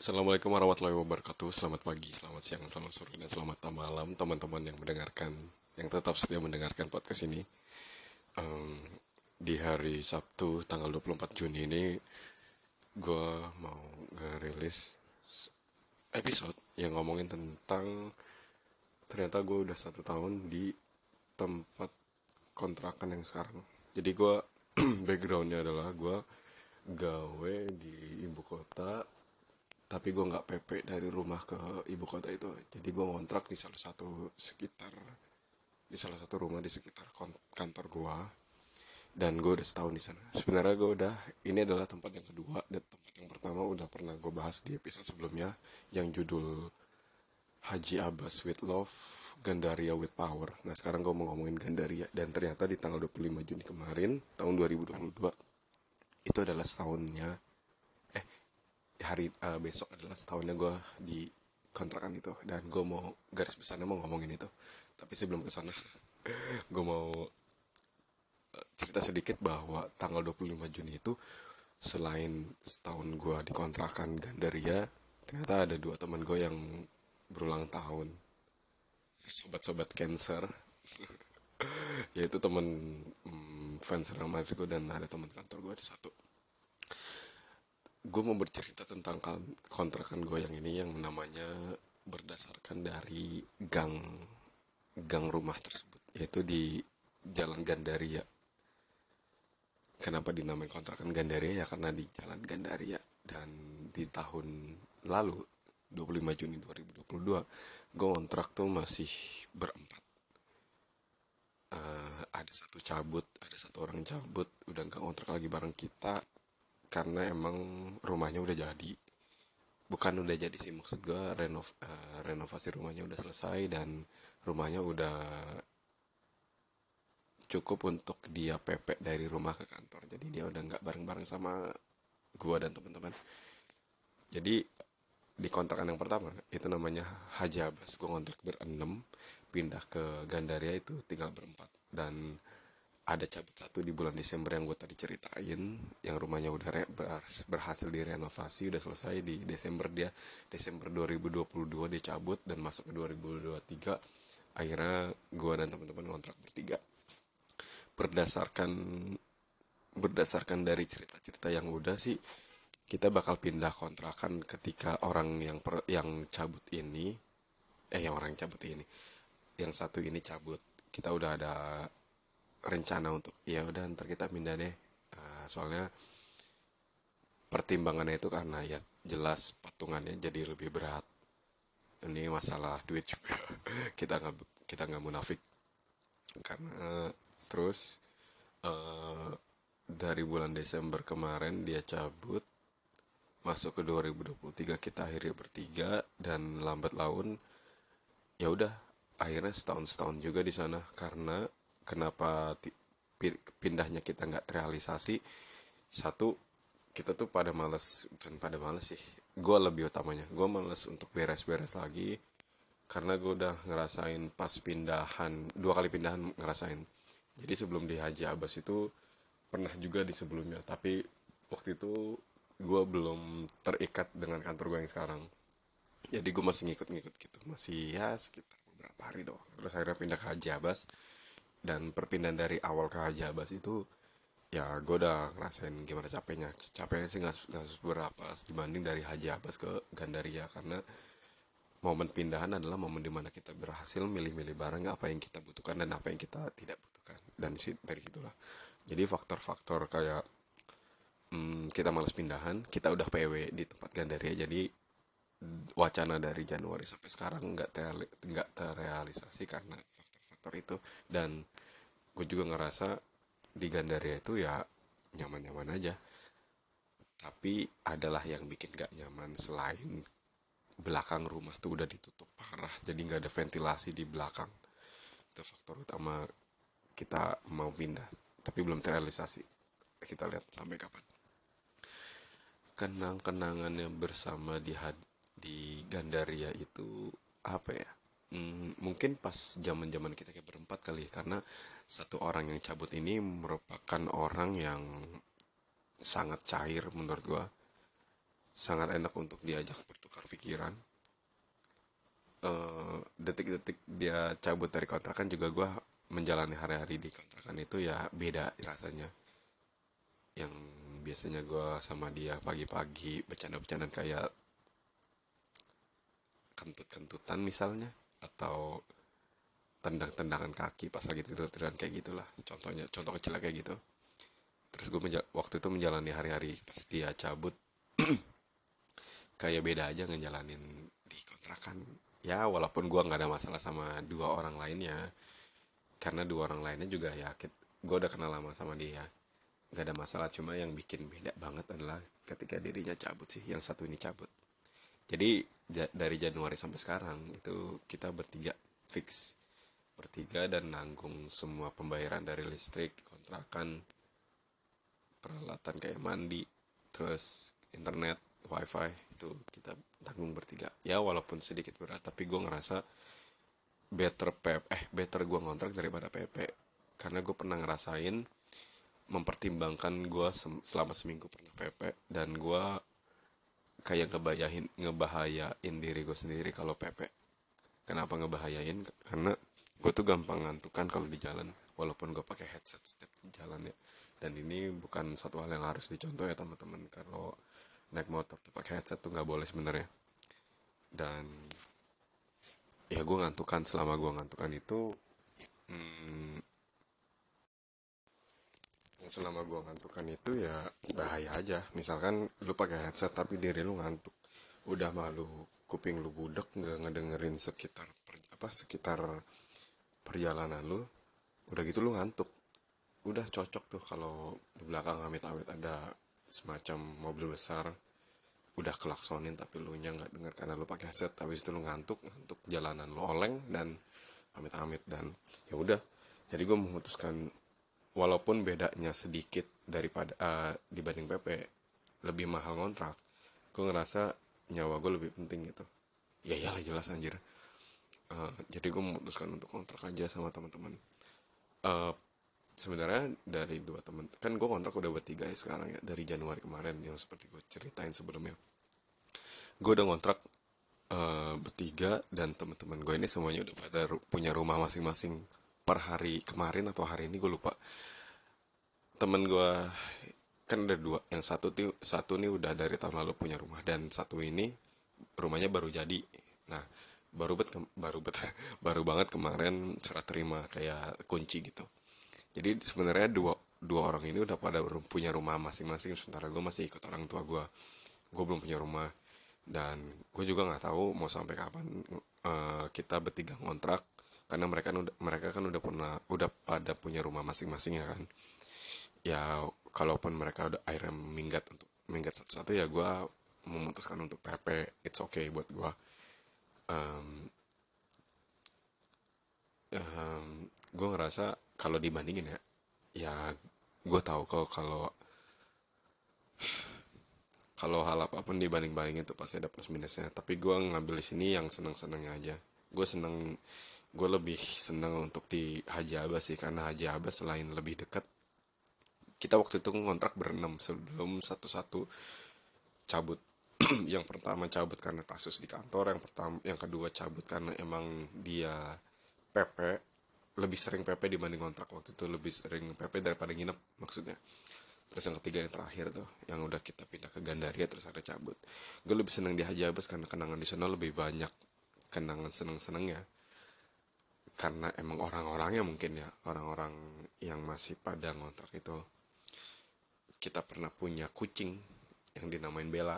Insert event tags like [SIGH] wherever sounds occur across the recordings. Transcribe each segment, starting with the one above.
Assalamualaikum warahmatullahi wabarakatuh. Selamat pagi, selamat siang, selamat sore, dan selamat malam teman-teman yang mendengarkan, yang tetap setia mendengarkan podcast ini. Em, di hari Sabtu tanggal 24 Juni ini, gue mau ngerilis episode yang ngomongin tentang ternyata gue udah satu tahun di tempat kontrakan yang sekarang. Jadi gue [CLEARS THROAT] backgroundnya adalah gue gawe di ibu kota tapi gue nggak PP dari rumah ke ibu kota itu. Jadi gue ngontrak di salah satu sekitar di salah satu rumah di sekitar kantor gue dan gue udah setahun di sana. Sebenarnya gue udah ini adalah tempat yang kedua dan tempat yang pertama udah pernah gue bahas di episode sebelumnya yang judul Haji Abbas with Love Gandaria with Power. Nah sekarang gue mau ngomongin Gandaria. Dan ternyata di tanggal 25 Juni kemarin tahun 2022 itu adalah setahunnya hari eh, besok adalah setahunnya gue di kontrakan itu. Dan gue mau garis besarnya mau ngomongin itu. Tapi sebelum ke sana [LAUGHS] gue mau eh, cerita sedikit bahwa tanggal 25 Juni itu selain setahun gue di kontrakan Gandaria ternyata ada dua teman gue yang berulang tahun. Sobat-sobat cancer. [LAUGHS] Yaitu temen mm, fans Real Madrid gue dan ada teman kantor gue ada satu gue mau bercerita tentang kan- kontrakan gue yang ini yang namanya berdasarkan dari gang gang rumah tersebut yaitu di Jalan Gandaria. Kenapa dinamai kontrakan Gandaria? Ya karena di Jalan Gandaria dan di tahun lalu 25 Juni 2022 gue kontrak tuh masih berempat. Eh, ada satu cabut ada satu orang cabut udah nggak kontrak lagi bareng kita karena emang rumahnya udah jadi. Bukan udah jadi sih maksud gue renov eh, renovasi rumahnya udah selesai dan rumahnya udah cukup untuk dia PP dari rumah ke kantor. Jadi dia udah nggak bareng-bareng sama gua dan teman-teman. Jadi di kontrakan yang pertama itu namanya Haji Abbas. Gue kontrak berenam pindah ke Gandaria itu tinggal berempat. Dan ada cabut satu di bulan Desember yang gue tadi ceritain yang rumahnya udah re- ber- berhasil direnovasi udah selesai di Desember dia. Desember 2022 dia cabut dan masuk ke 2023 akhirnya gue dan teman-teman kontrak bertiga. Berdasarkan berdasarkan dari cerita-cerita yang udah sih kita bakal pindah kontrakan ketika orang yang per- yang cabut ini eh yang orang yang cabut ini yang satu ini cabut. Kita udah ada rencana untuk ya udah ntar kita pindah deh. Eh, soalnya pertimbangannya itu karena ya jelas patungannya jadi lebih berat. Ini masalah duit juga. [LAUGHS] Kita nggak kita nggak munafik. Karena terus eh, dari bulan Desember kemarin dia cabut masuk ke 2023 kita akhirnya bertiga dan lambat laun ya udah akhirnya setahun setahun juga di sana. Karena kenapa pindahnya kita nggak terrealisasi? Satu kita tuh pada males bukan pada males sih gue lebih utamanya gue males untuk beres-beres lagi karena gue udah ngerasain pas pindahan dua kali pindahan ngerasain. Jadi sebelum di Haji Abbas itu pernah juga di sebelumnya tapi waktu itu gue belum terikat dengan kantor gue yang sekarang. Jadi gue masih ngikut-ngikut gitu masih ya sekitar beberapa hari doang terus akhirnya pindah ke Haji Abbas dan perpindahan dari awal ke Haji Abbas itu ya gue udah ngerasain gimana capeknya. Capeknya sih nggak nggak seberapa dibanding dari Haji Abbas ke Gandaria karena momen pindahan adalah momen di mana kita berhasil milih-milih barang apa yang kita butuhkan dan apa yang kita tidak butuhkan. Dan sih dari itulah jadi faktor-faktor kayak hmm, kita males pindahan kita udah PW di tempat Gandaria jadi wacana dari Januari sampai sekarang nggak nggak terrealisasi karena faktor-faktor itu. Dan gue juga ngerasa di Gandaria itu ya nyaman-nyaman aja. Tapi adalah yang bikin gak nyaman selain belakang rumah tuh udah ditutup parah jadi nggak ada ventilasi di belakang. Itu faktor utama kita mau pindah tapi belum terrealisasi. Kita lihat sampai kapan. Kenang-kenangannya bersama di di Gandaria itu apa ya Hmm, mungkin pas zaman-zaman kita kayak berempat kali ya, karena satu orang yang cabut ini merupakan orang yang sangat cair menurut gua. Sangat enak untuk diajak bertukar pikiran. Eh, detik-detik dia cabut dari kontrakan juga gue menjalani hari-hari di kontrakan itu ya beda rasanya. Yang biasanya gue sama dia pagi-pagi bercanda-bercandaan kayak kentut-kentutan misalnya atau tendang-tendangan kaki pas lagi tidur-tiduran kayak gitulah. Contohnya contoh kecil kayak gitu. Terus gue waktu itu menjalani hari-hari pas dia cabut [CLEARS THROAT] kayak beda aja ngejalanin di kontrakan. Ya walaupun gue nggak ada masalah sama dua orang lainnya karena dua orang lainnya juga ya gue udah kenal lama sama dia. Nggak ada masalah cuma yang bikin beda banget adalah ketika dirinya cabut sih yang satu ini cabut jadi dari Januari sampai sekarang itu kita bertiga fix. Bertiga dan nanggung semua pembayaran dari listrik kontrakan peralatan kayak mandi terus internet wifi itu kita tanggung bertiga. Ya walaupun sedikit berat tapi gue ngerasa better PP eh better gue ngontrak daripada PP karena gue pernah ngerasain mempertimbangkan gue selama seminggu pernah PP dan gue kayak ngebayahin ngebahayain diri gue sendiri kalau PP kenapa ngebahayain? Karena gue tuh gampang ngantukan kalau di jalan walaupun gue pakai headset setiap jalan ya. Dan ini bukan satu hal yang harus dicontoh ya teman-teman. Kalau naik motor tuh pakai headset tuh nggak boleh sebenarnya. Dan ya gue ngantukan selama gue ngantukan itu hmm, selama gue ngantukan itu ya bahaya aja. Misalkan lu pakai headset tapi diri lu ngantuk. Udah malu kuping lu budek nggak ngedengerin sekitar per, apa sekitar perjalanan lu udah gitu lu ngantuk. Udah cocok tuh kalau di belakang amit-amit ada semacam mobil besar udah kelaksonin tapi lu nya nggak denger karena lu pakai headset tapi itu lu ngantuk ngantuk jalanan lu oleng dan amit-amit dan ya udah. Jadi gue memutuskan walaupun bedanya sedikit daripada uh, dibanding PP lebih mahal kontrak gue ngerasa nyawa gue lebih penting gitu. Ya iyalah jelas anjir. Uh, jadi gue memutuskan untuk kontrak aja sama teman-teman. Uh, sebenarnya dari dua teman kan gue kontrak udah bertiga ya sekarang ya dari Januari kemarin yang seperti gue ceritain sebelumnya. Gue udah kontrak uh, bertiga dan teman-teman gue ini semuanya udah pada punya rumah masing-masing per hari kemarin atau hari ini gue lupa. Temen gue kan ada dua yang satu tuh satu nih udah dari tahun lalu punya rumah dan satu ini rumahnya baru jadi. Nah baru bet baru bet [LAUGHS] baru banget kemarin serah terima kayak kunci gitu. Jadi sebenarnya dua dua orang ini udah pada punya rumah masing-masing sementara gue masih ikut orang tua gue gue belum punya rumah dan gue juga nggak tahu mau sampai kapan uh, kita bertiga ngontrak karena mereka udah mereka kan udah pernah udah pada punya rumah masing-masing ya kan. Ya kalaupun mereka udah akhirnya minggat untuk minggat satu-satu ya gue memutuskan untuk PP it's okay buat gue um, um, gue ngerasa kalau dibandingin ya ya gue tahu kalau kalau kalau hal apa pun dibanding-bandingin itu pasti ada plus minusnya. Tapi gue ngambil di sini yang seneng-senengnya aja. Gue seneng gue lebih seneng untuk di Haji Abbas sih karena Haji Abbas selain lebih dekat kita waktu itu ngontrak berenam sebelum satu-satu cabut. [CLEARS THROAT] Yang pertama cabut karena kasus di kantor yang pertama yang kedua cabut karena emang dia PP lebih sering PP dibanding kontrak waktu itu lebih sering PP daripada nginep maksudnya. Terus yang ketiga yang terakhir tuh yang udah kita pindah ke Gandaria terus ada cabut. Gue lebih seneng di Haji Abbas karena kenangan di sana lebih banyak kenangan seneng-senengnya karena emang orang-orangnya mungkin ya orang-orang yang masih pada ngontrak itu. Kita pernah punya kucing yang dinamain Bella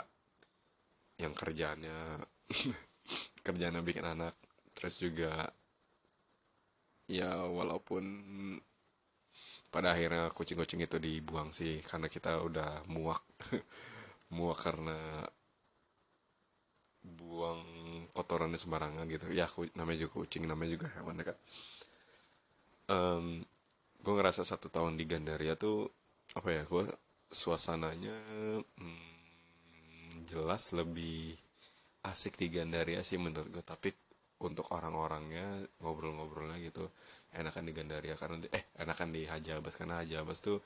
yang kerjanya [LAUGHS] kerjanya bikin anak. Terus juga ya walaupun pada akhirnya kucing-kucing itu dibuang sih karena kita udah muak. [LAUGHS] Muak karena buang kotorannya sembarangan gitu. Ya namanya juga kucing namanya juga hewan ya kan um, gue ngerasa satu tahun di Gandaria tuh apa ya gue suasananya hmm, jelas lebih asik di Gandaria sih menurut gue tapi untuk orang-orangnya ngobrol-ngobrolnya gitu enakan di Gandaria. Karena eh enakan di Hajabas karena Hajabas tuh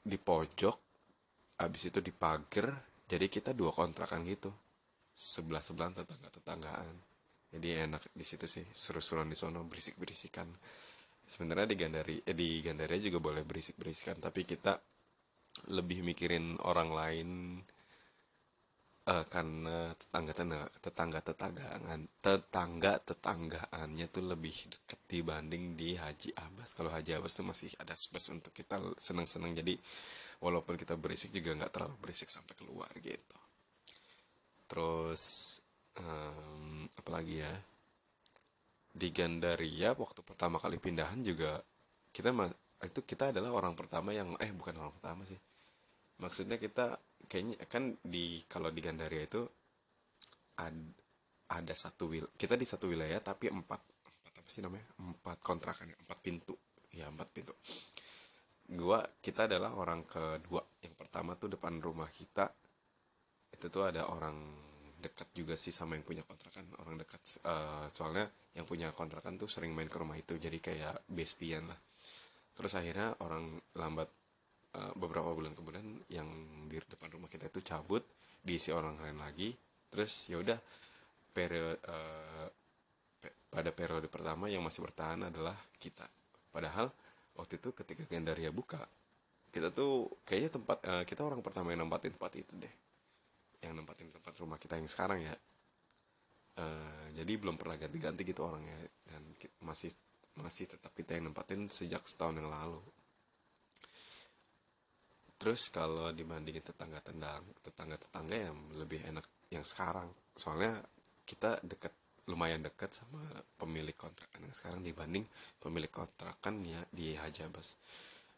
di pojok abis itu di pagar jadi kita dua kontrakan gitu sebelah sebelah tetangga tetanggaan jadi enak di situ sih seru-seruan di sono berisik berisikan sebenarnya di Gandari eh, di Gandaria juga boleh berisik berisikan tapi kita lebih mikirin orang lain eh, karena tetangga tetangga tetangga tetanggaan tetangga tetanggaannya tuh lebih deket dibanding di Haji Abbas. Kalau Haji Abbas tuh masih ada space untuk kita senang-senang jadi walaupun kita berisik juga nggak terlalu berisik sampai keluar gitu terus em, apalagi ya? Di Gandaria waktu pertama kali pindahan juga kita itu kita adalah orang pertama yang eh bukan orang pertama sih. Maksudnya kita kayaknya kan di kalau di Gandaria itu ad- ada satu wil kita di satu wilayah tapi empat empat apa sih namanya? Empat kontrakan empat pintu. Ya empat pintu. Gua kita adalah orang kedua. Yang pertama tuh depan rumah kita itu tuh ada orang dekat juga sih sama yang punya kontrakan orang dekat eh, soalnya yang punya kontrakan tuh sering main ke rumah itu jadi kayak bestian lah. Terus akhirnya orang lambat eh, beberapa bulan kemudian yang di depan rumah kita itu cabut diisi orang lain lagi terus ya udah periode eh, pe- pada periode pertama yang masih bertahan adalah kita. Padahal waktu itu ketika Gandaria buka kita tuh kayaknya tempat eh, kita orang pertama yang nempatin tempat itu deh yang nempatin tempat rumah kita yang sekarang ya. Eh, jadi belum pernah ganti-ganti gitu orangnya. Dan masih masih tetap kita yang nempatin sejak setahun yang lalu. Terus kalau dibandingin tetangga tendang tetangga tetangga yang lebih enak yang sekarang. Soalnya kita dekat lumayan dekat sama pemilik kontrakan yang sekarang dibanding pemilik kontrakan ya di Hajabas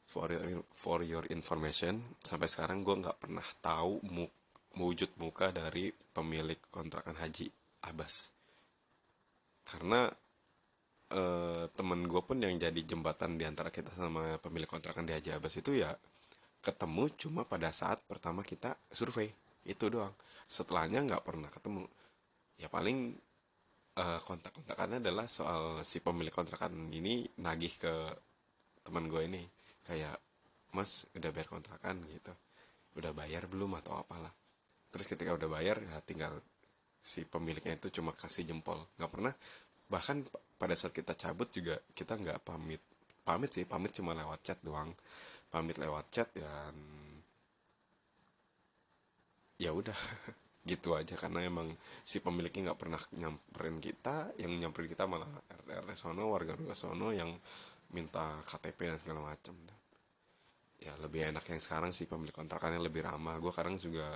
for your for your information sampai sekarang gue nggak pernah tahu mu, wujud muka dari pemilik kontrakan Haji Abbas. Karena eh, temen gue pun yang jadi jembatan di antara kita sama pemilik kontrakan di Haji Abbas itu ya ketemu cuma pada saat pertama kita survei. Itu doang. Setelahnya nggak pernah ketemu. Ya paling eh, kontak-kontakannya adalah soal si pemilik kontrakan ini nagih ke teman gue ini. Kayak mas udah bayar kontrakan gitu. Udah bayar belum? atau apalah terus ketika udah bayar ya tinggal si pemiliknya itu cuma kasih jempol. Nggak pernah bahkan pada saat kita cabut juga kita nggak pamit. Pamit sih pamit cuma lewat chat doang. Pamit lewat chat dan ya udah [LAUGHS] gitu aja. Karena emang si pemiliknya nggak pernah nyamperin kita yang nyamperin kita malah RT RT sono warga warga sono yang minta KTP dan segala macam ya lebih enak yang sekarang sih pemilik kontrakannya lebih ramah. Gue kadang juga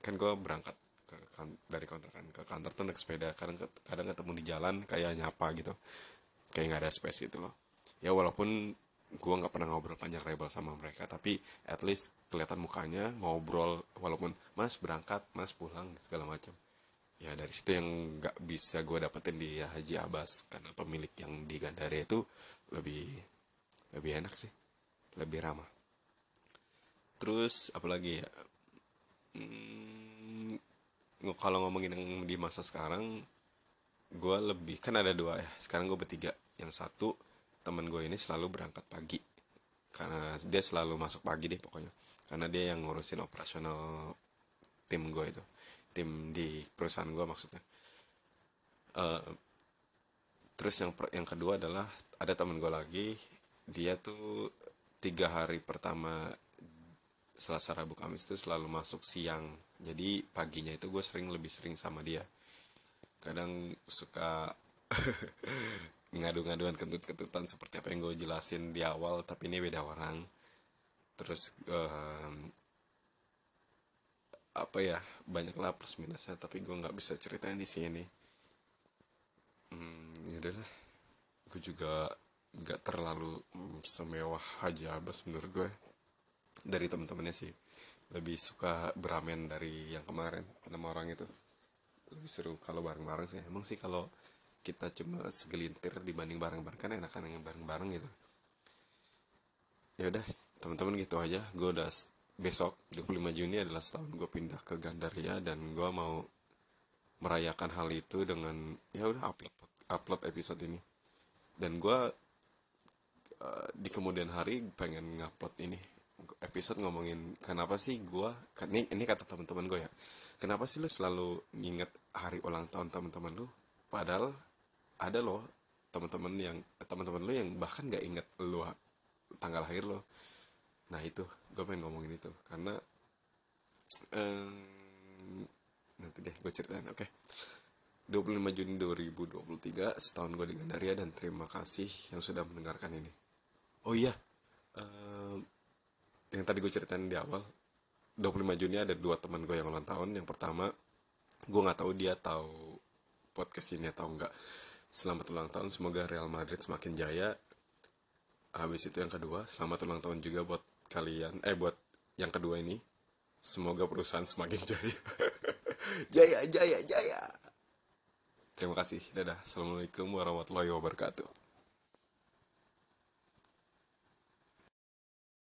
kan gue berangkat ke kan- dari kontrakan ke kantor tuh naik sepeda. Kadang kadang ketemu di jalan kayak nyapa gitu. Kayak nggak ada space gitu loh. Ya walaupun gue nggak pernah ngobrol panjang lebar sama mereka tapi at least kelihatan mukanya ngobrol walaupun mas berangkat mas pulang segala macam. Ya dari situ yang nggak bisa gue dapetin di Haji Abbas karena pemilik yang di Gandaria itu lebih lebih enak sih lebih ramah. Terus apalagi ya? Hmm, kalau ngomongin yang di masa sekarang gue lebih kan ada dua ya. Sekarang gue bertiga. Yang satu temen gue ini selalu berangkat pagi. Karena dia selalu masuk pagi deh pokoknya. Karena dia yang ngurusin operasional tim gue itu. Tim di perusahaan gue maksudnya. Eh, terus yang yang kedua adalah ada temen gue lagi. Dia tuh tiga hari pertama Selasa Rabu Kamis itu selalu masuk siang. Jadi paginya itu gue sering lebih sering sama dia. Kadang suka [LAUGHS] ngadu-ngaduan kentut-kentutan seperti apa yang gue jelasin di awal tapi ini beda orang. Terus em, apa ya banyak lah plus minusnya tapi gue nggak bisa ceritain di sini. Hmm, ya udahlah gue juga nggak terlalu mm, semewah Haji Abbas menurut gue dari temen-temennya sih. Lebih suka beramen dari yang kemarin enam orang itu. Lebih seru kalau bareng-bareng sih. Emang sih kalau kita cuma segelintir dibanding bareng-bareng kan enakan yang bareng-bareng gitu. Ya udah teman-teman gitu aja. Gue udah besok 25 Juni adalah setahun gue pindah ke Gandaria dan gue mau merayakan hal itu dengan ya udah upload upload episode ini. Dan gue eh, di kemudian hari pengen ngupload ini episode ngomongin kenapa sih kan ini ini kata teman-teman gue ya. Kenapa sih lu selalu nginget hari ulang tahun teman-teman lu? Padahal ada loh teman-teman yang teman-teman lu yang bahkan nggak inget lu tanggal lahir lo nah itu gue pengen ngomongin itu. Karena em, nanti deh gue ceritain oke. 25 Juni 2023 setahun gue di Gandaria dan terima kasih yang sudah mendengarkan ini. Oh iya em, yang tadi gue ceritain di awal 25 Juni ada dua teman gue yang ulang tahun. Yang pertama gue nggak tahu dia tahu podcast ini atau enggak selamat ulang tahun semoga Real Madrid semakin jaya. Habis itu yang kedua selamat ulang tahun juga buat kalian eh buat yang kedua ini. Semoga perusahaan semakin [LAUGHS] jaya. Jaya jaya jaya. Terima kasih. Dadah. Assalamualaikum warahmatullahi wabarakatuh